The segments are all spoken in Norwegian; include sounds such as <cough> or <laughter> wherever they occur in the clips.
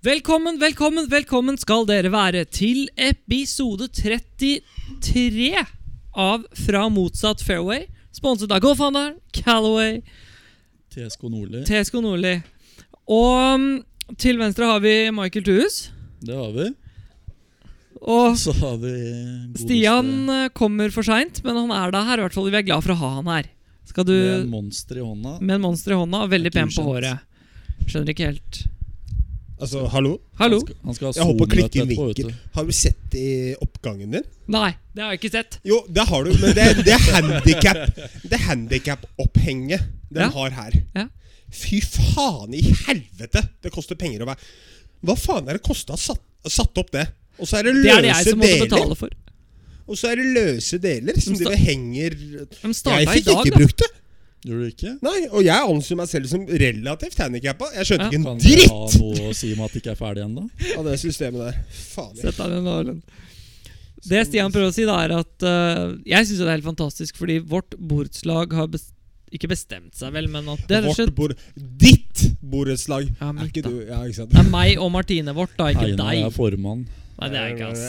Velkommen, velkommen, velkommen skal dere være til episode 33 av Fra motsatt fairway. Sponset av GoFundar, Calaway, TSK Nordli. TSK Nordli. Og mm, til venstre har vi Michael Thues. Det har vi. Og Så har vi godeste Stian eh, kommer for seint, men han er da her. I hvert fall Vi er glad for å ha han her. Skal du med en monster i hånda. Med en monster i hånda og veldig Ikke pen på ukjent. håret. Skjønner ikke helt. Altså, hallo? Hallo? Han skal, han skal ha Jeg håper å klikke inn vinkel. Har du sett i oppgangen din? Nei, det har jeg ikke sett. Jo, det har du, men det, det er handicap Det er handicap-opphenget den Ja. har her. Ja. Fy faen i helvete! Det koster penger å være Hva faen er det kosta satt, satt opp det? Og så er det Det er det jeg løse som måtte deler. betale for. Og så er det løse deler som sta- de henger Jeg fikk dag, ikke da. brukt det. Gjorde du ikke? Nei, Og jeg anser meg selv som relativt handikappa. Jeg skjønte Ja. ikke en Kan du ha noe å si om at det ikke er ferdig ennå? <laughs> av det systemet der. Faen. Sett deg ned. Det Stian prøver å si, da er at uh, jeg syns det er helt fantastisk, fordi vårt borettslag har bes ikke bestemt seg, vel, men at det Vårt bord Ditt borettslag! Ja, er ikke du Ja, ikke sant? Det er meg og Martine vårt, da, ikke Einar er formann. Nei, det er ikke ass.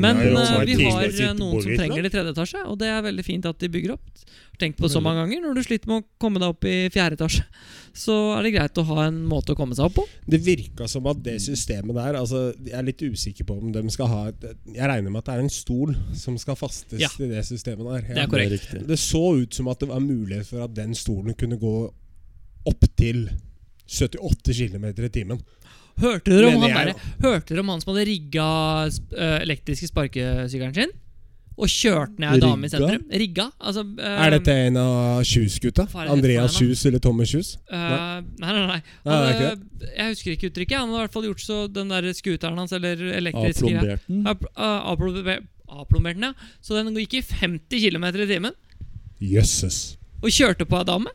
Men og øh, vi har noen som trenger det i tredje etasje, og det er veldig fint at de bygger opp. Tenk på så mange ganger når du sliter med å komme deg opp i fjerde etasje. <laughs> Så er det greit å ha en måte å komme seg opp på. Det virka som at det systemet der altså, Jeg er litt usikker på om de skal ha et, Jeg regner med at det er en stol som skal fastes Ja. til det systemet der. Ja. Det er korrekt. Det er. Det så ut som at det var mulighet for at den stolen kunne gå opp til 78 km i timen. Hørte dere om, han, der, hørte dere om han som hadde rigga elektriske sparkesykkelen sin? Og kjørte ned ei dame i sentrum? Rigga? Altså, uh, Er dette en av Kjus-gutta? Andreas Kjus eller Thomas Kjus? Uh, Nei, nei, nei. Nei, Han, uh, jeg husker ikke uttrykket. Han hadde i hvert fall gjort så den der scooteren hans, eller elektriske Avplombert den. Avplombert den, ja. Så den gikk i 50 km i timen. Jøsses. Og kjørte på ei dame.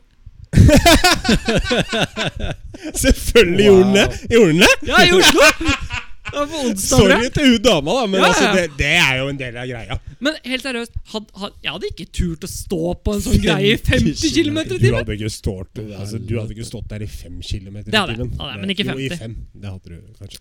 <laughs> Selvfølgelig gjorde den det! Gjorde den det? Ja, i Oslo! <laughs> Sorry til hun dama, da, men Ja, altså, det, det er jo en del av greia. Men helt seriøst, had, had, jeg hadde ikke turt å stå på en sånn greie i 50 km i Du timen. hadde ikke stått, altså, du hadde ikke stått der i fem kilometer i timen. Men ikke 50. Jo, i 5. Det hadde du kanskje.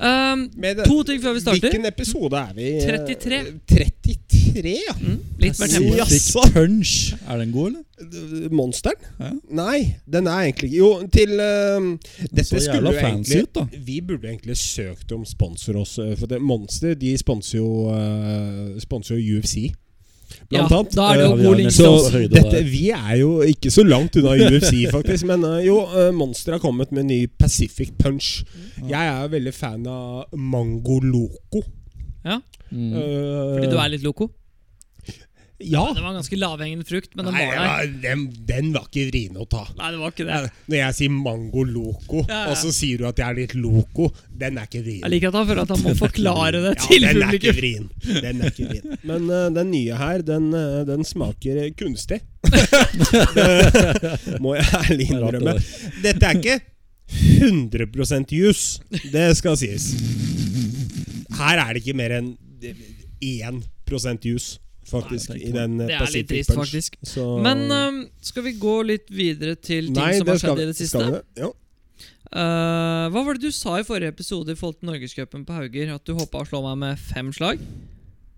Um, det- to ting før vi starter. Hvilken episode er vi i? 33. 33, ja. Mm, litt mer tempo. Ja. Pacific Jaså. Punch. Er den god, eller? Monsteren? Ja. Nei, den er egentlig Jo, til uh, Dette skulle jo egentlig ut, da. Vi burde egentlig søkt om sponsor oss. eh, For det, Monster de sponser jo, uh, sponser jo UFC. Ja, Blant annet. da er det jo uh, god til Så dette, vi er jo ikke så langt unna <laughs> UFC, faktisk. Men uh, jo, uh, Monster har kommet med en ny Pacific Punch. Jeg er veldig fan av Mango Loco. Ja, Mm. Eh, fordi du er litt loco. Ja. Det var ganske lavhengende frukt, men den Nei, var der. den, den var ikke vrien å ta. Nei, det var ikke det. Når jeg sier Mango Loco, Ja, ja. og så sier du at jeg er litt loco, den er ikke vrien. Jeg liker at han føler at han må <laughs> forklare det til den er ikke vrien. Den er ikke vrien. Men uh, den nye her, den, uh, den smaker eh, kunstig. <laughs> må jeg ærlig innrømme. Dette er ikke 100% juice. Det skal sies. Her er det ikke mer enn 1% juice, faktisk, Nei, i den eh, Det er litt trist, Punch. faktisk. Så Men um, skal vi gå litt videre til ting Nei, som har skjedd vi- i det siste? det? Ja. Uh, hva var det du sa i forrige episode i forhold til Norgescupen på Hauger? At du håpa å slå meg med fem slag?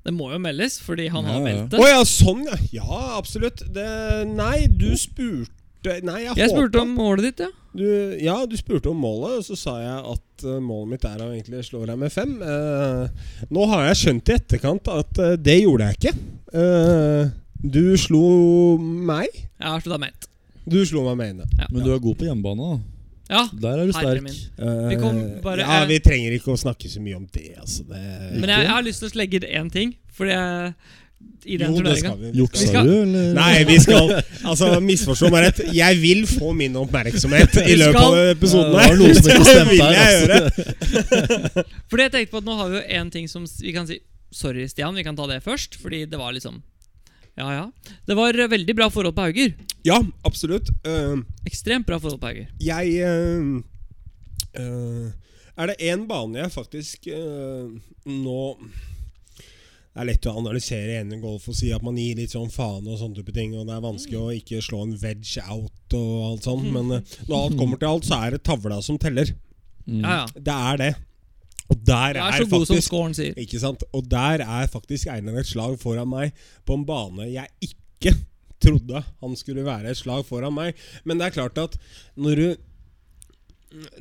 Det må jo meldes, fordi han har Ja, har meldt Å det. ja, sånn ja. Ja, absolutt. Det, nei, du spurte Nei, jeg, Jeg spurte om målet ditt, ja. du, Ja, du spurte om målet, og så sa jeg at uh, målet mitt er å egentlig slå deg med fem. Uh, nå har jeg skjønt i etterkant at uh, det gjorde jeg ikke. Eh, du slo meg. Jeg har deg med ett. Du slo meg med ene. Ja. Men du er god på hjemmebane, da. ja. Der er du sterk. Vi kom bare- ja, vi trenger ikke å snakke så mye om det. Altså, det Men jeg, jeg har lyst til å legge én ting, fordi jeg I den jo, det skal vi. Juksa skal- du, eller? Nei, vi skal <laughs> Altså, misforstå meg rett. Jeg vil få min oppmerksomhet i løpet skal- av episoden Ja, her. det var noe som <laughs> ikke Det stemte vil her, jeg altså. gjøre. <laughs> Fordi jeg tenkte på at nå har vi jo én ting som vi kan si Sorry, Stian, vi kan ta det først. Fordi det var liksom Ja, ja. Det var eh, veldig bra forhold på Hauger. Ja, absolutt. Uh, Ekstremt bra forhold på Hauger. jeg uh, uh, Er det én bane jeg faktisk eh, nå Det er lett å analysere en golf og si at man gir litt sånn faen og sånne type ting, og det er vanskelig å ikke slå en wedge out og alt sånt, men eh, når alt kommer til alt, så er det tavla som teller. Mm. Ja, ja. Det er det. Og der er, er faktisk scoren. Ikke sant? Og der er faktisk Einar et slag foran meg på en bane jeg ikke trodde han skulle være et slag foran meg. Men det er klart at når du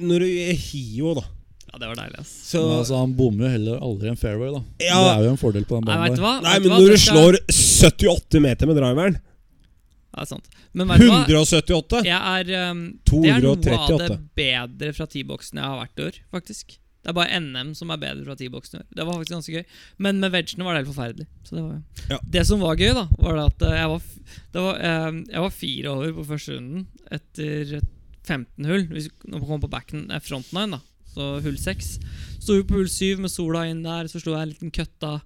Når du er Hio, da Ja, det var deilig, ass. så Men altså, han bommer jo heller aldri en fairway, da. Ja. Det er jo en fordel på den banen Nei, du hva? Nei, men hva? når du slår 78 meter med driveren Ja, sant. Men vet du hva? 178 Jeg er, um, det er noe av det bedre fra T-boksen jeg har vært i år, faktisk. Det er bare NM som er bedre fra T-boksen i år. Det var faktisk ganske gøy. Men med vegene var det helt forferdelig. Så det, var, Ja. det som var gøy, da, var det at eh, jeg var, det var, eh, jeg var fire over på første runden etter 15 hull. Hvis vi nå kommer på backen, Fronten av en da. Så hull 6. Sto vi på hull 7 med sola inn der, så slo jeg en liten køtta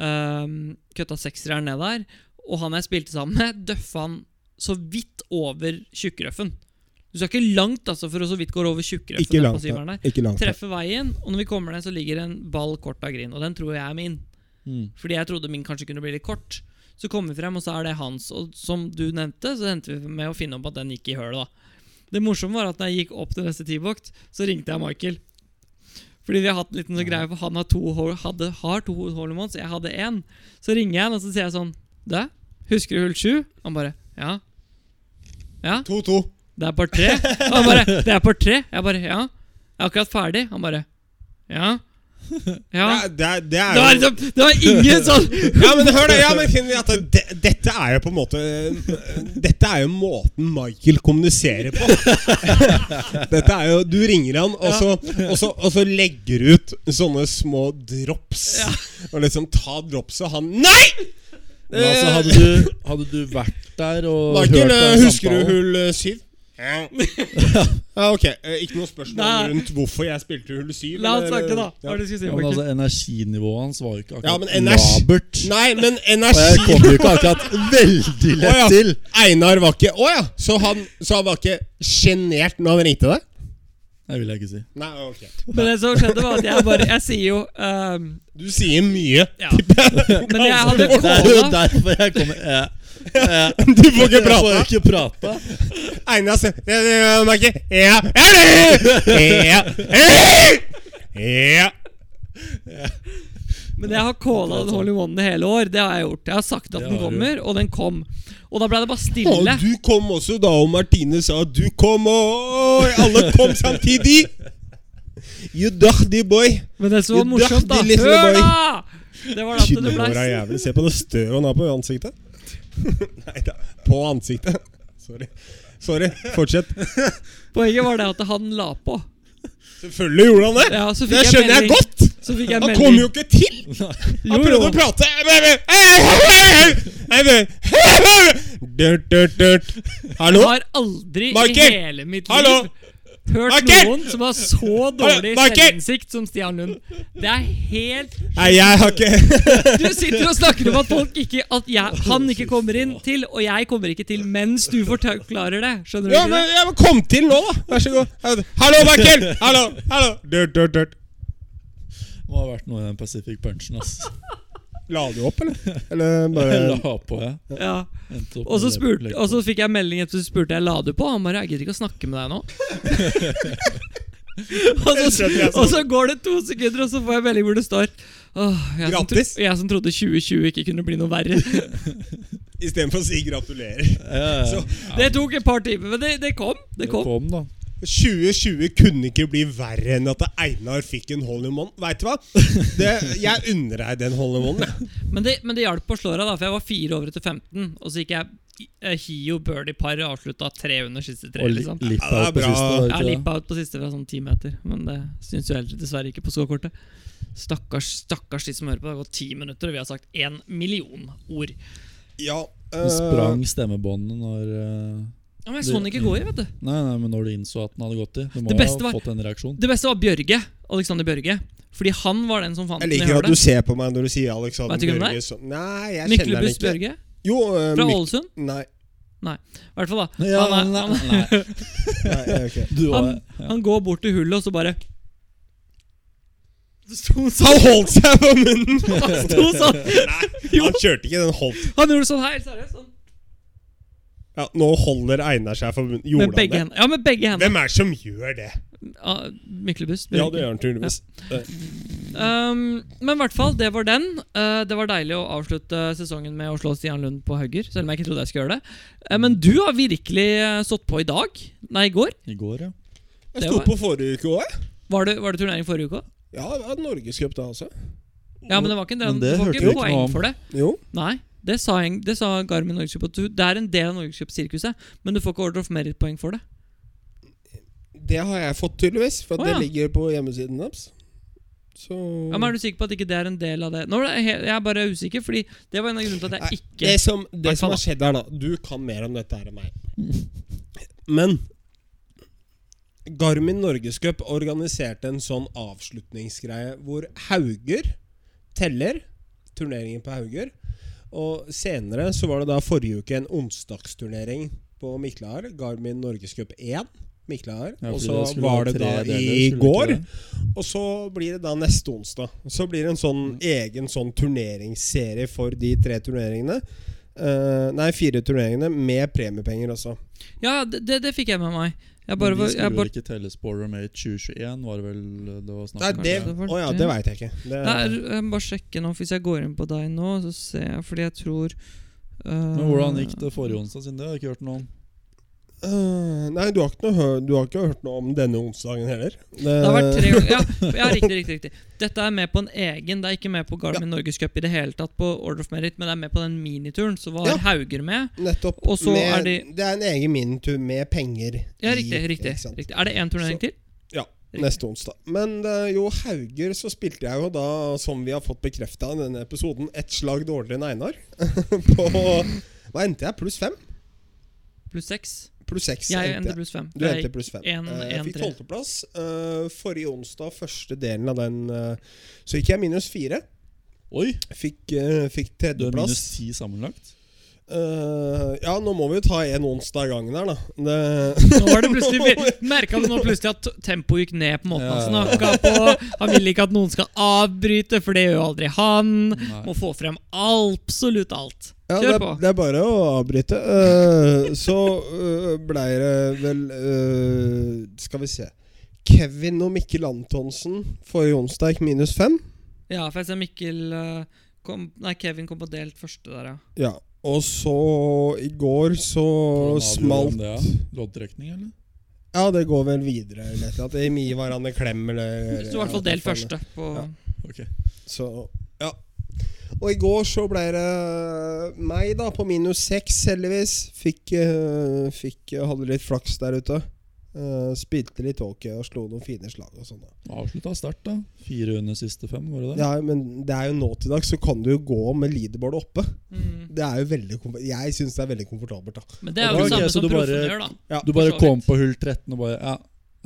um, Køtta seksere ned der. Og han jeg spilte sammen med, døffa han så vidt over tjukkrøffen. Du skal ikke langt altså for å så vidt gå over tjukkrøffen. Ikke langt. der. Ikke. Treffer veien, og når vi kommer ned, så ligger en ball kort av Grin. Og den tror jeg er min. Mm. Fordi jeg trodde min kanskje kunne bli litt kort. Så kommer vi frem, og så er det hans. Og som du nevnte, så endte vi med å finne opp at den gikk i hølet. da Det morsomme var at når jeg gikk opp til neste T-bokt, så ringte jeg Michael. Fordi vi har hatt en liten sånn greie For han har to, hadde, har to hole jeg hadde én. Så ringer jeg han, og så sier jeg sånn Du, husker du hull sju? Han bare Ja. Ja, 2-2. det er par tre. Han bare Det er par tre. Jeg bare Ja. Jeg er akkurat ferdig. Han bare Ja. Ja. Det, er- det, er- det Det er jo liksom, det var ingen sånn <laughs> Ja, men hør da, ja, men det, Dette er jo på en måte Dette er jo måten Michael kommuniserer på. <laughs> Dette er jo Du ringer han, og så, og så, og så legger du ut sånne små drops. Ja. Og liksom ta drops, og han Nei! Men altså, hadde du, hadde du vært der og Michael, hørt på eh, husker du hull eh, syv? <laughs> Ja. ok. Eh, Ikke noe spørsmål Nei. rundt hvorfor jeg spilte hull syv? La han eller- snakke, da. Ja. Hva er det du skulle si? Ja, men altså, Energinivået hans var jo ikke Ja, men akkurat energi- labert. Nei, men Og jeg energi kom jo ikke akkurat veldig lett lett ja. til. Einar var ikke Å ja! Så han, så han var ikke sjenert når han ringte deg? Det vil jeg ikke si. Nei, ok Men det som skjedde, var at jeg bare Jeg sier jo um, Du sier mye. Ja. Men jeg hadde Det er jo derfor jeg kommer ja jeg, Du får ikke Jeg får prate. ikke prate. Einar sier Ja. Ja, ja. Men jeg har calla den Holy in one hele år. Det har jeg gjort. Jeg har sagt at den kommer, og den kom. Og da ble det bare Og stille. du kom også da, og Martine sa du kom, og alle kom samtidig. You dirty boy. Men det som var morsomt, da Hør, da! Det var at det ble. Se på det støvet han har på ansiktet. Nei da. På ansiktet. Sorry. Sorry. Fortsett. Poenget var det at han la på. Selvfølgelig gjorde han det. Ja, Det jeg skjønner jeg godt. Han melding kom jo ikke til. Han prøvde jo. å prate. Durt, durt, durt. Jeg har aldri Michael! i hele mitt liv Hallo! Hørt Michael! noen som har så dårlig selvinnsikt som Stian Lund. Det er helt Nei, jeg har ikke Du sitter og snakker om at folk ikke At jeg, han ikke kommer inn til, og jeg kommer ikke til mens du forklarer det. Skjønner du Ja, ikke men, det? ja, men kom til nå, da. Vær så god. Hallo, Michael! Hallo! hallo Dirt, dirt, dirt. Det Må ha vært noe i den Pacific Punchen, ass. La du opp, eller? Eller bare Jeg <laughs> la på, ja. Ja. Og så spurte, og så fikk jeg melding etter så spurte jeg la du på. Han bare 'Jeg gidder ikke å snakke med deg nå'. <laughs> og, så, og så går det to sekunder, og så får jeg melding hvor det står Åh, jeg, som tro, jeg som trodde 2020 ikke kunne bli noe verre. Istedenfor å si gratulerer. Ja, ja. Det tok et par timer, men det, det kom. Det Det kom. kom, da. 2020 kunne ikke bli verre enn at Einar fikk en hole in one. Veit du hva? Det, jeg unner deg den hole in one. Men det, men det hjalp på slåra, da, for jeg var fire over etter 15. Og så gikk jeg eh, Hio birdie par og avslutta tre under siste tre. Og li liksom. Ja, det på siste. Ja, det? lippa ut på siste fra sånn ti meter, men det syns jo heller dessverre ikke på skåkortet. Stakkars, stakkars de som hører på. Det har gått ti minutter, og vi har sagt én million ord. Ja, øh... øh, sprang stemmebåndet når eh, Ja, men Jeg så den ikke gå i, vet du. Nei, nei, men når du innså at den hadde gått i. Du må Det jo ha fått en reaksjon. Det beste var Bjørge. Alexander Bjørge. Fordi han var den som fant den Jeg liker at du ser på meg når du sier Alexander er? Bjørge. så- Nei, jeg kjenner den ikke Myklebuss Bjørge. Jo, uh, Fra Ålesund. Nei. I hvert fall, da. Ja, han, nei, er, <laughs> han, nei. nei ok. Du han, ja. han går bort til hullet, og så bare <laughs> sto Han sånn! holdt seg på munnen! <laughs> Han sto sånn! Nei, han kjørte ikke den holdt. Han gjorde sånn her, seriøst. Sånn. Ja, Nå holder Einar seg for munnen. Med Gjorde han begge det? Ja, med begge hendene. Hvem er det som gjør det? Ah, Myklebust. Ja, det gjør han tydeligvis. Um, men i hvert fall, det var den. Uh, det var deilig å avslutte sesongen med å slå Stian Lund på Hauger. Selv om jeg ikke trodde jeg skulle gjøre det. Uh, men du har virkelig uh, stått på i dag. Nei, i går. I går, ja. Jeg Det sto på forrige uke òg, jeg. Var det, var det turnering forrige uke òg? Ja, det var Norgescup da også. Ja, men det var ikke den, Men det du får ikke poeng for det. Jo. Nei, det sa, jeg- det sa Garmin Norgescup. at du- Det er en del av Norgescup-sirkuset, men du får ikke Order of Merit-poeng for det. Det har jeg fått, tydeligvis. For det ja. ligger på hjemmesiden deres. Så Ja, men Er du sikker på at ikke det er en del av det? Nå jeg, er bare usikker, fordi det var en av grunnene til at jeg ikke Det som, det som har skjedd her, da Du kan mer om dette her enn meg. Men Garmin Norgescup organiserte en sånn avslutningsgreie hvor Hauger teller turneringen på Hauger. Og senere så var det da forrige uke en onsdagsturnering på Miklahar. Garmin Norgescup 1. Miklahar. Ja, og så var det da i går. Og så blir det da neste onsdag. Så blir det en sånn egen sånn turneringsserie for de tre turneringene. Uh, nei, fire turneringene med premiepenger også. Ja, det, det, det fikk jeg med meg. Jeg bare, Men de skulle vel bare ikke telle Spoiler i 2021, var det vel det var snakk Nei, det det var Å ja, det. det veit jeg ikke. Det, Nei, jeg må bare sjekke nå, hvis jeg går inn på deg nå, så ser jeg Fordi jeg tror uh... Men hvordan gikk det forrige onsdag, siden det har jeg ikke hørt noe om? Eh, nei, du har, noe, du har ikke hørt noe om denne onsdagen heller? Det, Det har vært tre ganger. Ja, ja riktig, riktig, riktig. Dette er med på en egen. Det er ikke med på Garmin Norgescup i det hele tatt, på Order of Merit, men det er med på den minituren. Så var Ja. Hauger med. Nettopp. Med, er de- Det er en egen minitur med penger Ja, i, riktig. riktig, ikke sant? riktig. Er det én turnering til? Ja, Riktig. neste onsdag. Men uh, jo, Hauger så spilte jeg jo da, som vi har fått bekrefta i denne episoden, ett slag dårligere enn Einar. <laughs> på Hva endte jeg? Pluss fem? Pluss seks. Pluss seks. Jeg endte pluss fem. Du endte pluss fem. en- Eh, en, jeg fikk tolvteplass. Uh, forrige onsdag, første delen av den, eh, så gikk jeg minus fire. Oi! Fikk, uh, fikk Du er minus tredjeplass. ti sammenlagt? Eh, ja, nå må vi jo ta en onsdag av gangen her, da. Det, Nå var det plutselig <laughs> Merka du nå plutselig at tempoet gikk ned på måten han Ja. snakka på? Han vil ikke at noen skal avbryte, for det gjør jo aldri han. Nei. Må få frem absolutt alt. ja, Kjør det, på. det er bare å avbryte. Uh, så uh, blei det vel uh, Skal vi se Kevin og Mikkel Antonsen forrige onsdag gikk minus fem. Ja, for jeg ser Mikkel eh, kom, Nei, Kevin kom på delt første der, ja. Ja. Og så i går så smalt de det, ja? Loddtrekning, eller? Ja, det går vel videre. Eller at. De gir hverandre klem, eller sto i hvert fall del første. På, Ja. Ok. Så, ja. Og i går så ble det meg, da, på minus seks, heldigvis. Fikk, eh, fikk Hadde litt flaks der ute. Eh, spilte litt hockey og slo noen fine slag og sånn. da. Avslutta sterkt, da. Fire under siste fem, var det det? Ja, men det er jo nå til dags så kan du jo gå med leaderboard oppe. mm. Det er jo veldig Jeg syns det er veldig komfortabelt. da Men det er jo det samme okay, som du proffene gjør, da. Ja, Du bare kom på hull 13 og bare Ja,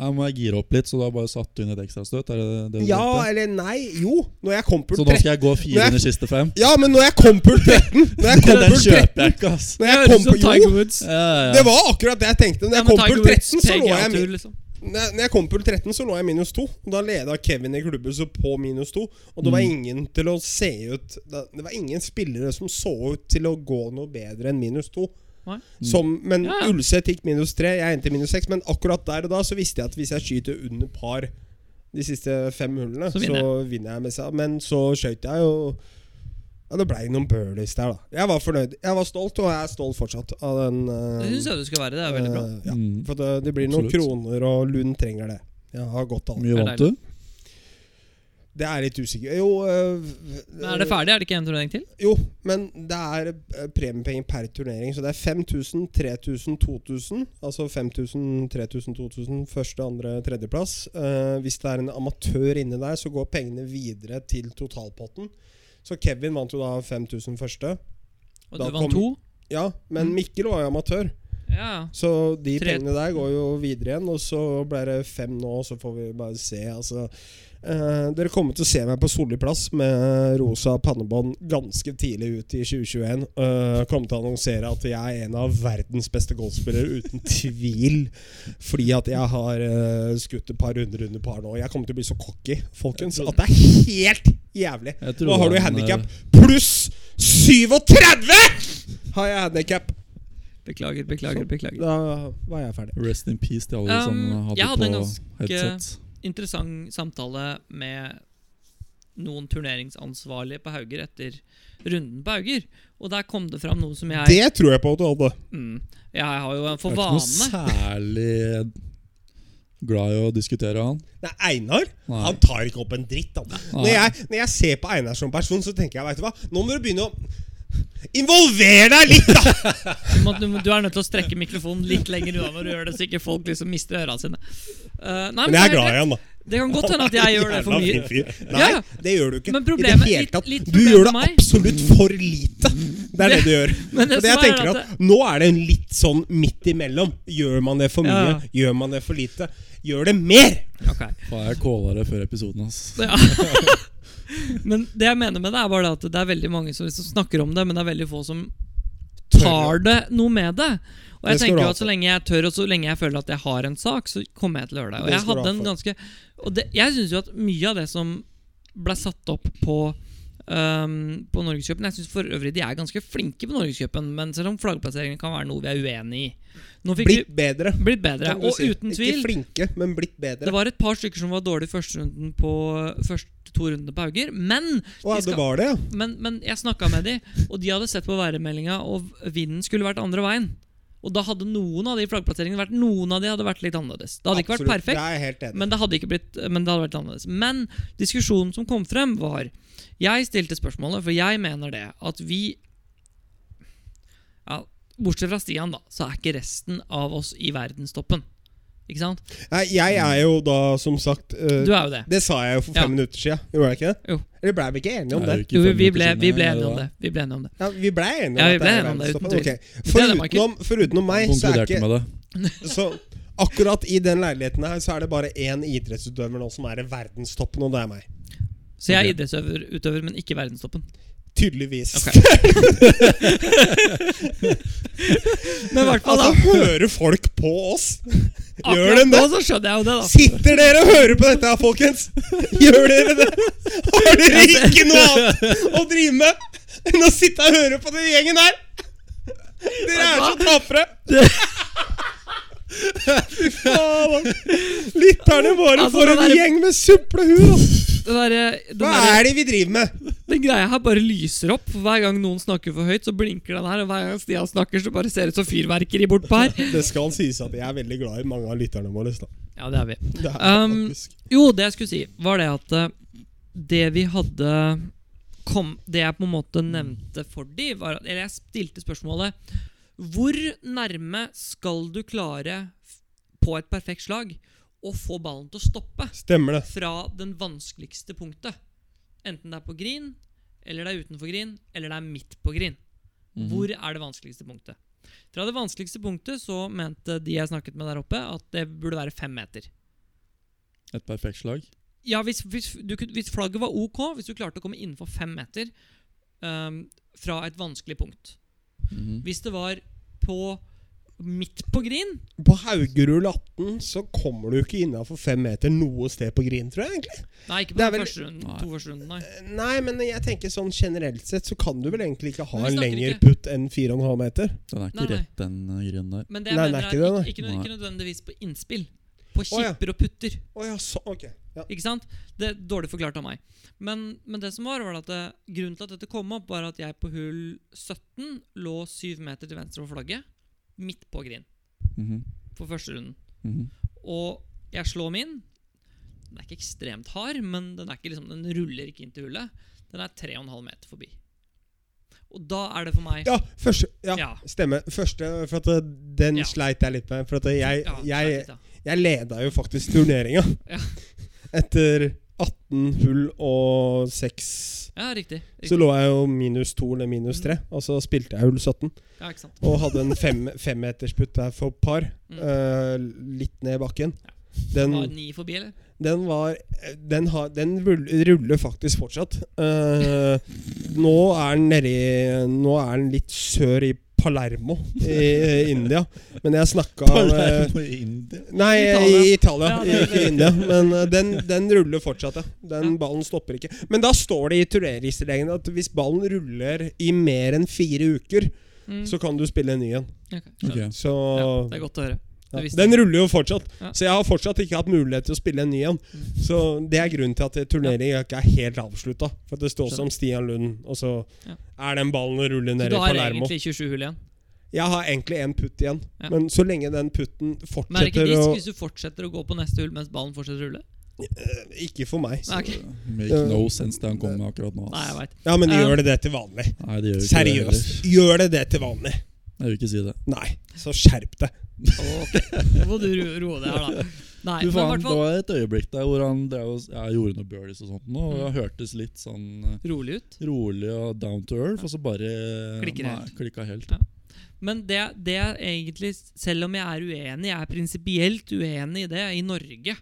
her må jeg gire opp litt, så da bare satte du inn et ekstrastøt? Er det det Ja, eller nei. Jo, når jeg kom på Så nå skal jeg gå fire jeg- under siste fem? Ja, men når jeg kom pult <laughs> 13 Når jeg kom kjøper 13 jeg ikke, ass. Når Det jeg kom pult jo, Tiger Woods. Ja, ja, ja. det var akkurat det jeg tenkte. Når jeg kom Woods 13, så lå jeg liksom. Når når jeg kom på 13, så lå jeg minus 2. Da leda Kevin i klubbhuset på minus 2. Og det var Mm. ingen til å se ut Det var ingen spillere som så ut til å gå noe bedre enn minus 2. Som, men Ja, ja. Ulseth gikk minus tre, jeg endte minus seks. Men akkurat der og da så visste jeg at hvis jeg skyter under par de siste fem hullene, Så så vinner vinner jeg. med seg Men så skøyt jeg jo Ja, Det blei noen birdies der, da. Jeg var fornøyd. Jeg var stolt, og jeg er stolt fortsatt av den. uh, Det syns jeg du skal være. Det er veldig bra. Uh, ja. Mm. For det, det blir noen kroner, og Lund trenger det. Jeg har godt av det. Mye vant du? Det er litt usikker Jo, øh, Men er det ferdig? Er det ikke en turnering til? jo men det er øh, premiepenger per turnering. Så det er 5000, 3000, 2000. Altså 5000, 3000, 2000 første, andre, tredjeplass. Uh, hvis det er en amatør inni der, så går pengene videre til totalpotten. Så Kevin vant jo da 5000 første. Og Da du vant kom- to? Ja, men Mm. Mikkel var jo amatør. Ja. Så de Tre- pengene der går jo videre igjen, og så ble det fem nå, så får vi bare se. Altså, eh, dere kommer til å se meg på Solli plass med rosa pannebånd ganske tidlig ut i 2021. Uh, kommer til å annonsere at jeg er en av verdens beste golfspillere, uten tvil. Fordi at jeg har uh, skutt et par runder under par nå. Jeg kommer til å bli så cocky, folkens, at det er helt jævlig. Nå har du handikap? eh, Pluss 37! Har jeg handikap. Beklager, beklager, beklager. Da var jeg ferdig. Rest in peace til alle Um, som hadde, hadde på ganske- headset. Interessant samtale med noen turneringsansvarlige på Hauger etter runden på Hauger. Og der kom det fram noe som jeg Det tror jeg på at du hadde. mm, Jeg har jo for Jeg er ikke noe særlig glad i å diskutere han. Nei, Einar Nei. han tar ikke opp en dritt. Når, jeg, når jeg ser på Einar som person, så tenker jeg vet du hva Nå må du begynne å involvere deg litt, da! <laughs> du, må, du, du er nødt til å strekke mikrofonen litt lenger unna når du gjør det, så ikke folk liksom mister ørene sine. Uh, nei, Men jeg er glad i han, da. Det kan godt hende at jeg gjør det for mye. Nei, Ja, det gjør du ikke. Men I det hele tatt. litt Du gjør det absolutt for lite. Det er <laughs> det du gjør. Men det Og det jeg er tenker at at Nå er det en litt sånn midt imellom. Gjør man det for mye? Ja. Gjør man det for lite? Gjør det mer! Okay. Faen, jeg kåla det før episoden hans. Ja. <laughs> men det jeg mener med det, er bare at det er veldig mange som liksom snakker om det, men det er veldig få som tar det noe med det. Og jeg Det tenker jo at så lenge jeg tør, og så lenge jeg føler at jeg har en sak, så kommer jeg til å gjøre det. Og jeg hadde en ganske Og det, jeg syns jo at mye av det som ble satt opp på um, På Norgescupen Jeg syns for øvrig de er ganske flinke på Norgescupen, men selv om flaggplasseringen kan være noe vi er uenig i. Blitt bedre. blitt bedre, og si. uten Ikke flinke, men blitt bedre. Det var et par stykker som var dårlige første runden på første to rundene på Hauger, men Å, de det var det, ja. men, men jeg snakka med de, og de hadde sett på værmeldinga, og vinden skulle vært andre veien. Og da hadde noen av de flaggplasseringene vært Noen av de hadde vært litt annerledes. Det hadde ikke vært perfekt, er men det blitt Men det hadde vært annerledes. Men diskusjonen som kom frem, var Jeg stilte spørsmålet, for jeg mener det at vi ja, Bortsett fra Stian, da, så er ikke resten av oss i verdenstoppen. Ikke sant? Nei, jeg er jo da, som sagt uh, Du er jo det. Det sa jeg jo for fem Ja. minutter siden. Gjorde jeg ikke det? Jo. Eller ble vi ikke enige om Det det? jo vi ble, vi ble enige om det. Vi ble enige om det. Ja, Vi ble enige Ja, om vi at ble det enige om det, uten verdensstoppen. tvil. Ok. Det det, Michael. Forutenom, forutenom meg, så er ikke med det. <laughs> Så akkurat i den leiligheten her Så er det bare én idrettsutøver nå som er i verdenstoppen, og det er meg. Så jeg er idrettsutøver, men ikke verdenstoppen. Tydeligvis. Okay. <laughs> Men i hvert fall, Altså, da. hører folk på oss? Gjør de nå det? så skjønner jeg jo det, da. Sitter dere og hører på dette folkens? Gjør dere det? Har dere ikke noe annet å drive med enn å sitte og høre på den gjengen her? Dere er så tapre. Fy faen. Lytterne våre Altså, får en der- gjeng med suplehud! der, den, Hva der, er det vi driver med? den greia her bare lyser opp. Hver gang noen snakker for høyt, så blinker den her. Og hver gang Stian snakker, så bare ser det ut som fyrverkeri bortpå her. Det skal sies at jeg er veldig glad i mange av lytterne våre. Da. Ja, det er vi. Det er Um, Jo, det jeg skulle si, var det at eh, det vi hadde kom, Det jeg på en måte nevnte for de, var Eller jeg stilte spørsmålet Hvor nærme skal du klare på et perfekt slag å få ballen til å stoppe Stemmer det. fra den vanskeligste punktet? Enten det er på green, eller det er utenfor green, eller det er midt på green. Mhm. Hvor er det vanskeligste punktet? Fra det vanskeligste punktet så mente de jeg snakket med der oppe, at det burde være fem meter. Et perfekt slag. Ja, hvis, hvis, du, hvis flagget var ok, hvis du klarte å komme innenfor fem meter um, fra et vanskelig punkt. Mhm. Hvis det var på midt på green På Haugerud 18 så kommer du ikke innafor fem meter noe sted på green, tror jeg. egentlig Nei, ikke på er den vel- første runden, Nei. to første runden, nei. Nei, men jeg tenker sånn generelt sett så kan du vel egentlig ikke ha en lengre putt enn 4,5 meter. Den er ikke Nei, rett, den uh, der. Men det jeg Nei, mener er er, ikke det, ikke, ikke, nødvendigvis på innspill. På Å, ja. kipper og putter. Oh, ja, så, ok ja. Ikke sant? Det er dårlig forklart av meg. Men, men det som var, var at det, grunnen til at dette kom opp, var at jeg på hull 17 lå syv meter til venstre for flagget. Midt på green. Mhm. For første runden. Mhm. Og jeg slår min. Den er ikke ekstremt hard, men den, er ikke liksom, den ruller ikke inn til hullet. Den er 3,5 meter forbi. Og da er det for meg Ja, første, ja, Ja. stemmer. Første, for at uh, Den Ja. sleit jeg litt med. For at jeg, jeg, ja. jeg leda jo faktisk turneringa. Etter 18 hull og 6 ja, riktig. Så lå jeg jo minus 2 eller minus 3, og så spilte jeg hull 17. Ja. Og hadde en fem, femmetersputt der for par, Mm. uh, litt ned bakken. Ja. Den, Var ni forbi, eller? den var Den, har, den ruller faktisk fortsatt. Uh, nå er den nedi Nå er den litt sør i Palermo i India. Men jeg snakka Palermo i India. Nei, Italia. i Italia, Ja, ikke i India. Men eh, den, den ruller fortsatt, ja. Den Ja. ballen stopper ikke. Men da står det i turneringsregelen at hvis ballen ruller i mer enn fire uker, Mm. så kan du spille en ny en. Okay. okay. Så Ja, det er godt å høre. Ja. Den ruller jo fortsatt. Ja. Så jeg har fortsatt ikke hatt mulighet til å spille en ny en. Mm. Så det er grunnen til at turneringen ikke er helt avslutta. For det står som Stian Lund, og så Ja. er den ballen å rulle Så du har Palermo. egentlig 27 hull igjen. Jeg har egentlig én putt igjen, Ja. men så lenge den putten fortsetter Men er det ikke risk å hvis du fortsetter å gå på neste hull mens ballen fortsetter å rulle? Eh, Ikke for meg. Så. Make no sense det han kommer med akkurat nå. Nei, jeg Ja, men Um, gjør det det til vanlig? Nei, det gjør Seriøst. det. Gjør det det til vanlig? Jeg vil ikke si det. Nei. Så skjerp deg. Ok, Nå må du roe deg her, da. Nei, Du faen, hvert det var et øyeblikk der hvor han drev og ja, gjorde noe birdies og sånt. Nå, og det hørtes litt sånn eh, rolig ut. rolig og down to earth, og så bare Klikker nei, helt. klikka helt. Ja. Men det, det er egentlig, selv om jeg er uenig, jeg er prinsipielt uenig i det i Norge,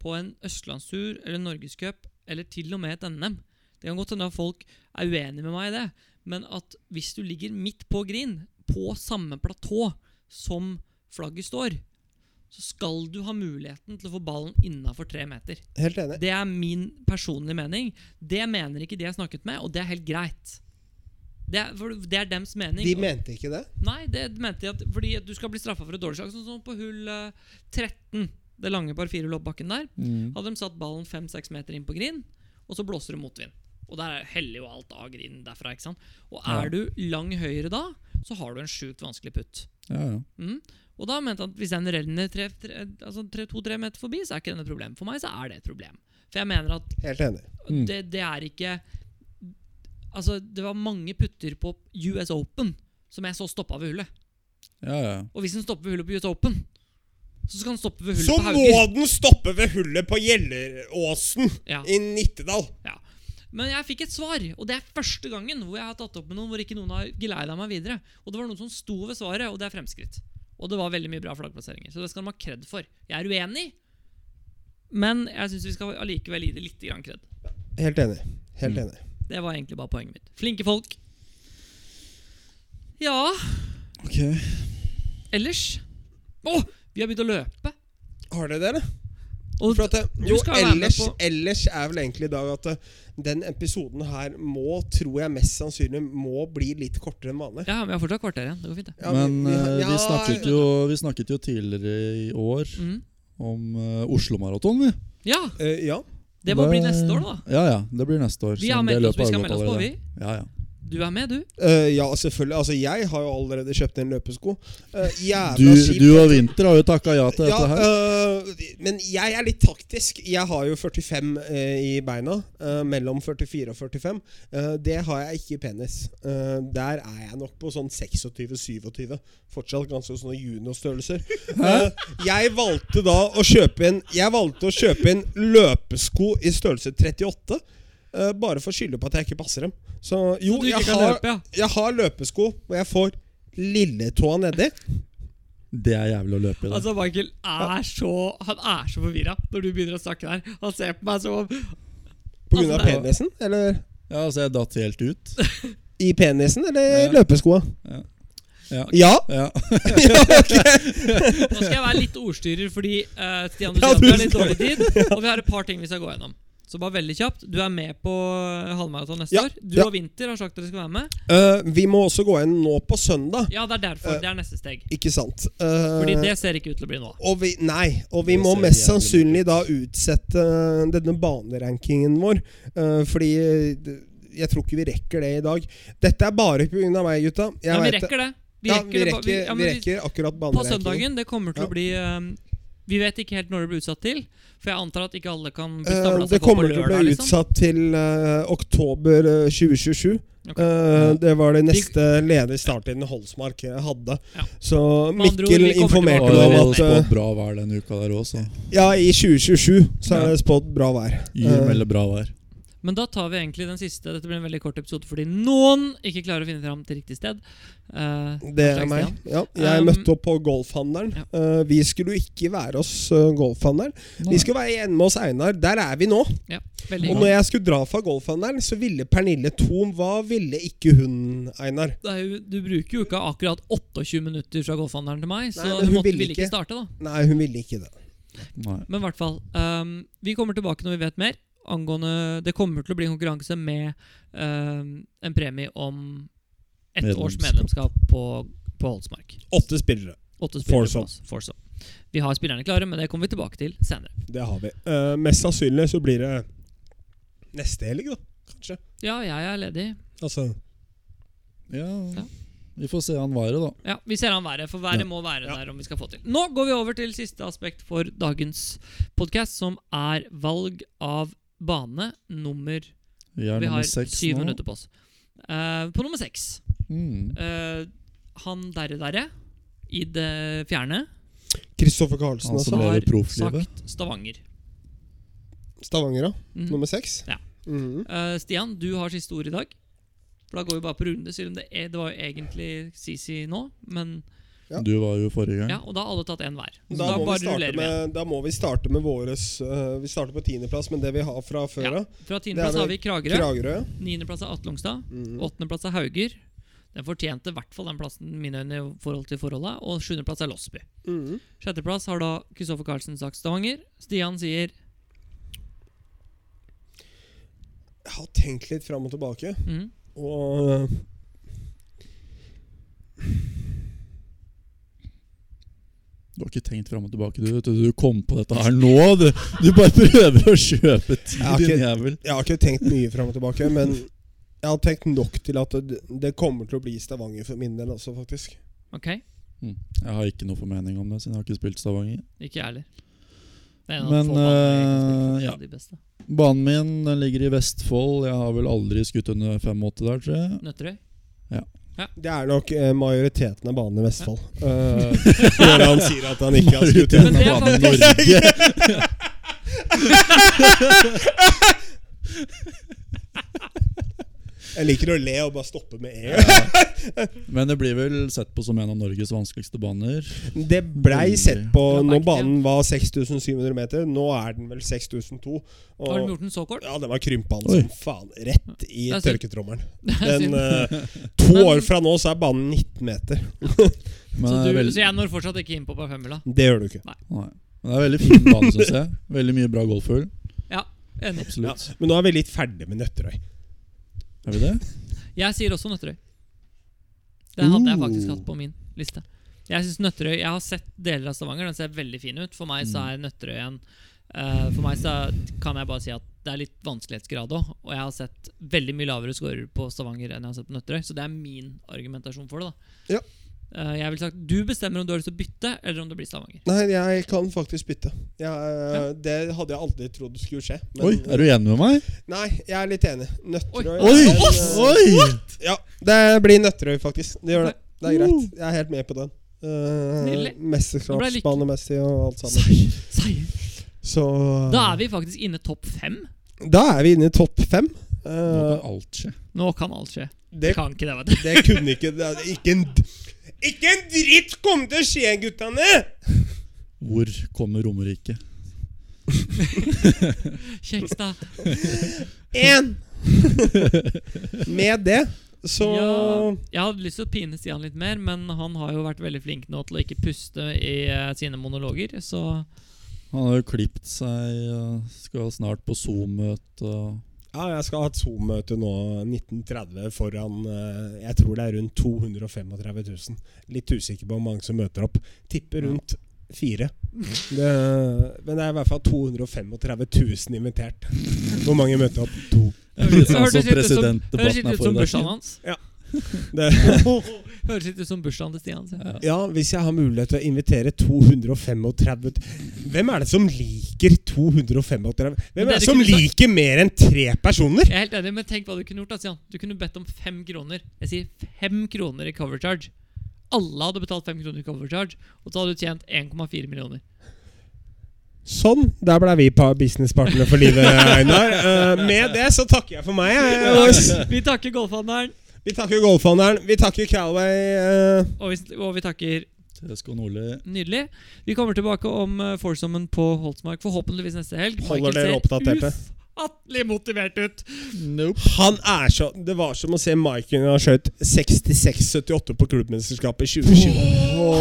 på en østlandstur eller norgescup, eller til og med et NM Det kan godt hende at folk er uenig med meg i det, men at hvis du ligger midt på green, på samme platå som flagget står, så skal du ha muligheten til å få ballen innafor tre meter. Helt enig. Det er min personlige mening. Det mener ikke de jeg snakket med, og det er helt greit. Det er, for det er dems mening. De mente ikke det? Nei, det mente de at fordi at du skal bli straffa for et dårlig slag. Sånn som på hull eh, 13, det lange par fire loppbakken opp der. Mm. Hadde de satt ballen 5-6 meter inn på green, og så blåser det motvind. Og der heller jo alt av green derfra. ikke sant? Og Ja. er du lang høyre da, så har du en sjukt vanskelig putt. Ja, ja. Mm. Og da mente han at hvis den renner tre- tre- altså tre- to-tre meter forbi, så er ikke det et problem. For meg så er det et problem. For jeg mener at Helt enig. Mm. det, det er ikke Altså, det var mange putter på US Open som jeg så stoppa ved hullet. ja, ja. Og hvis den stopper ved hullet på US Open, så skal den stoppe ved hullet Så på må den stoppe ved hullet på Gjelleråsen Ja, i Nittedal. ja. Men jeg fikk et svar, og det er første gangen hvor jeg har tatt opp med noen hvor ikke noen har geleida meg videre. Og det var noen som sto ved svaret, og det er fremskritt. Og det var veldig mye bra flaggplasseringer. Så det skal de ha kred for. Jeg er uenig, men jeg syns vi skal allikevel gi det litt kred. Helt enig. Helt Mm. enig. Det var egentlig bare poenget mitt. Flinke folk. Ja, Ok. ellers Å! vi har begynt å løpe. Har dere det, eller? Og For at det, du jo, skal være med ellers, på- ellers er vel egentlig i dag at eh, den episoden her må, tror jeg mest sannsynlig, må bli litt kortere enn vanlig. Ja, vi har fortsatt kvarter igjen. Det går fint, det. Ja, Men vi- vi har- eh, vi, snakket jo, vi snakket jo tidligere i år mm. om uh, Oslo-maraton, vi. Ja, Uh, ja. det må bli neste år, da. Ja, ja. Det blir neste år. Vi har meldt oss, vi skal melde oss på, vi. Ja, ja. Du er med, du. Uh, ja, selvfølgelig. Altså, jeg har jo allerede kjøpt en løpesko. Uh, jævla Du, kjipt. du og Vinter har jo takka ja til Ja, dette her. Uh, men jeg er litt taktisk. Jeg har jo 45 eh, i beina. mellom 44 og 45. Eh, det har jeg ikke i penis. Eh, der er jeg nok på sånn 26-27. Fortsatt ganske sånne juniorstørrelser. <laughs> Eh, jeg valgte da å kjøpe en Jeg valgte å kjøpe en løpesko i størrelse 38. eh, bare for å skylde på at jeg ikke passer dem. Så jo, Så jeg har, løpe, ja. jeg har løpesko, og jeg får lilletåa nedi. Det er jævlig å løpe i. Altså, Michael er så Han er så forvirra når du begynner å snakke der. Han ser på meg som om På grunn Altså, av er- penisen? Eller Ja, altså, jeg datt helt ut. <laughs> i penisen, eller i Ja. løpeskoa? Ja. Ja. Ja! Ja. <laughs> Nå skal jeg være litt ordstyrer, fordi uh, Stian du Ja, du har litt dårlig tid. <laughs> Og vi har et par ting vi skal gå gjennom. Så bare veldig kjapt. Du er med på halvmaraton neste Ja, år. Du ja. og Vinter har sagt dere skal være med. Uh, vi må også gå inn nå på søndag. Ja, det er derfor. uh, Det er neste steg. Ikke sant? uh, Fordi det ser ikke ut til å bli nå. og vi, nei, og vi Det må mest sannsynlig da utsette eh, denne banerankingen vår. eh, fordi eh, jeg tror ikke vi rekker det i dag. Dette er bare pga. meg, gutta. Jeg Ja, vi rekker det. Vi ja, vi rekker, vi ja, vi- rekker akkurat På søndagen. Det kommer til Ja. å bli Vi vet ikke helt når det blir utsatt til. For jeg antar at ikke alle kan Eh, det seg på på kommer til å bli Liksom. utsatt til uh, oktober eh, 2027. Okay. Uh, det var det neste ledige starttiden Holsmark hadde. Ja. Så Mikkel informerte meg det om at eh, spådd bra vær denne uka der òg, så Ja, i 2027 så er det spådd bra vær. Eh, melder bra vær. Men da tar vi egentlig den siste. Dette blir en veldig kort episode fordi noen ikke klarer å finne fram til riktig sted. Uh, det er meg. Ja, jeg Um, møtte opp på Golfhandelen. ja. Uh, vi skulle ikke være hos uh, Golfhandelen. Vi skulle være hjemme hos Einar. Der er vi nå. Ja, Og når jeg skulle dra fra Golfhandelen, så ville Pernille Thon Hva ville ikke hun, Einar? Det jo, du bruker jo ikke akkurat 28 minutter fra golfhandelen til meg, så Nei, hun måtte, ville ville ikke ikke. starte, da. Nei, hun ville ikke det. Nei. Men i hvert fall. Um, vi kommer tilbake når vi vet mer. Angående Det kommer til å bli en konkurranse med uh, en premie om ett års Medlemskap. medlemskap på, på Holsmark. Åtte spillere. Åtte spillere Foursome. på oss. Foursome. Vi har spillerne klare, men det kommer vi tilbake til senere. Det har vi. Uh, mest sannsynlig så blir det neste helg, da. Kanskje. Ja, jeg er ledig. Altså Ja, Ja. Vi får se han været, da. Ja, Vi ser an været, for været Ja. må være Ja. der om vi skal få til. Nå går vi over til siste aspekt for dagens podkast, som er valg av bane nummer Vi er Vi har nummer syv nå. minutter på oss. Uh, på nummer seks Mm. uh, Han derre derre, i det fjerne, Kristoffer Karlsen, Han altså. som har lever profflivet. sagt Stavanger. Stavanger, ja. Mm. Nummer seks. Ja. Mhm. Uh, Stian, du har siste ord i dag. For Da går vi bare på runde, selv om det, er, det var jo egentlig Sisi nå. Men Ja. Du var jo forrige gang. ja, Og da har alle tatt én hver. Da, da, må vi bare starte med, da må vi starte med våres uh, Vi starter på tiendeplass, men det vi har fra før Ja. Fra tiendeplass har vi Kragerø. Kragerø. Niendeplass er Atle Longstad. Mm. Åttendeplass er Hauger. Den fortjente i hvert fall den plassen mine øyne i forhold til forholdet. Og sjuendeplass er Losby. Mm. Sjetteplass har da Kristoffer Carlsen sagt Stavanger. Stian sier Jeg har tenkt litt fram og tilbake, Mm. og Du har ikke tenkt fram og tilbake, du. vet du. Du kom på dette her nå. Du, du bare prøver å kjøpe tid, din jævel. Jeg har ikke tenkt mye fram og tilbake, men jeg har tenkt nok til at det, det kommer til å bli Stavanger for min del også, faktisk. Ok, Mm. Jeg har ikke noe formening om det, siden jeg har ikke spilt Stavanger. ikke jeg heller. Men, for, eh, det ja. Banen min den ligger i Vestfold. Jeg har vel aldri skutt under 85 der, tror jeg. Nøtterøy. Det er nok eh, majoriteten av banene i Vestfold. Uh, <laughs> han sier at han ikke har skutt av banen i Norge. <laughs> <laughs> Jeg liker å le og bare stoppe med en gang. <laughs> Men det blir vel sett på som en av Norges vanskeligste baner. Det blei sett på Ja, når banen var 6700 meter. Nå er den vel 6002. Har den gjort den så kort? ja, den var krympa som faen. Rett i tørketrommelen. <laughs> Eh, to år fra nå så er banen 19 meter. <laughs> Men så, du, så jeg når fortsatt ikke inn på på femmila? Det gjør du ikke. Nei. Men det er veldig fin bane, syns jeg. Veldig mye bra golfhull. Ja, enig. Ja. Men nå er vi litt ferdig med Nøtterøy. Er vi det? Jeg sier også Nøtterøy. Det hadde jeg faktisk hatt på min liste. Jeg synes Nøtterøy Jeg har sett deler av Stavanger. Den ser veldig fin ut. For meg så Mm. er Nøtterøy en uh, For meg så kan jeg bare si at det er litt vanskelighetsgrad òg. Og jeg har sett veldig mye lavere scorer på Stavanger enn jeg har sett på Nøtterøy. Så det er min argumentasjon for det. da Ja. Eh, jeg vil sagt Du bestemmer om du har lyst til å bytte, eller om det blir Stavanger. Nei, jeg kan faktisk bytte. Jeg, ja. Det hadde jeg aldri trodd skulle skje. men- Oi, er du enig med meg? Nei, jeg er litt enig. Nøtterøy Oi! Oi. en, eh, Oi! Ja, det blir Nøtterøy, faktisk. Det gjør det. Det er greit. Jeg er helt med på den. Uh, Nydelig. Mesterskapsbanemessig og alt sammen. Seier! Seier! Så Da er vi faktisk inne topp fem. Da er vi inne i topp fem. Nå Uh, kan alt skje. Nå kan alt skje. det, Det kan ikke det, vet du. det kunne ikke det, Ikke en Ikke en dritt kommer til å skje, guttene! Hvor kommer Romerike? Kjekstad. Én! Med det så Ja, jeg hadde lyst til å pine Stian litt mer, men han har jo vært veldig flink nå til å ikke puste i uh, sine monologer, så Han har jo klipt seg, og skal snart på Zoom-møte. og- Ja, jeg skal ha et Zoom-møte nå 1930 foran eh, Jeg tror det er rundt 235 000. Litt usikker på hvor mange som møter opp. Tipper rundt fire. Det, men det er i hvert fall 235 000 invitert. Hvor mange møter opp? To. Det Hørtes ut som- Høres er ut som bursdagen hans. Det, <laughs> Høres litt ut som bursdagen til Stian. sier. Ja. hvis jeg har mulighet til å invitere 235 Hvem er det som liker 235 Hvem er det som liker mer enn tre personer? Jeg er helt enig, men tenk hva du kunne gjort. da, Stian Du kunne bedt om fem kroner. Jeg sier fem kroner i cover charge. Alle hadde betalt fem kroner i cover charge, og så hadde du tjent 1,4 millioner. Sånn. Der ble vi businesspartnere businesspartner for livet, Einar. Eh, med det så takker jeg for meg. Vi takker golfhandelen, Vi takker golfhandelen. Vi takker Calway. Uh... og vi, og vi takker TSK Nordli. Nydelig. Vi kommer tilbake om uh, Forsommen på Holtsmark, forhåpentligvis neste helg. Holder dere oppdaterte? Ufattelig motivert ut. Nope. Han er så Det var som å se Mike når han skjøt 66-78 på klubbmesterskapet i 2020.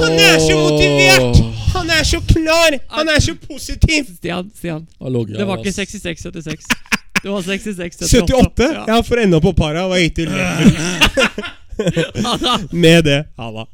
Han er så motivert! Han er så klar! Han er så positiv! Stian, Stian. Det var ikke 66-76. Det var 66-78. 78? Ja. Ja, for enda på para var gitt til Ha <laughs> det! Med det. Ha.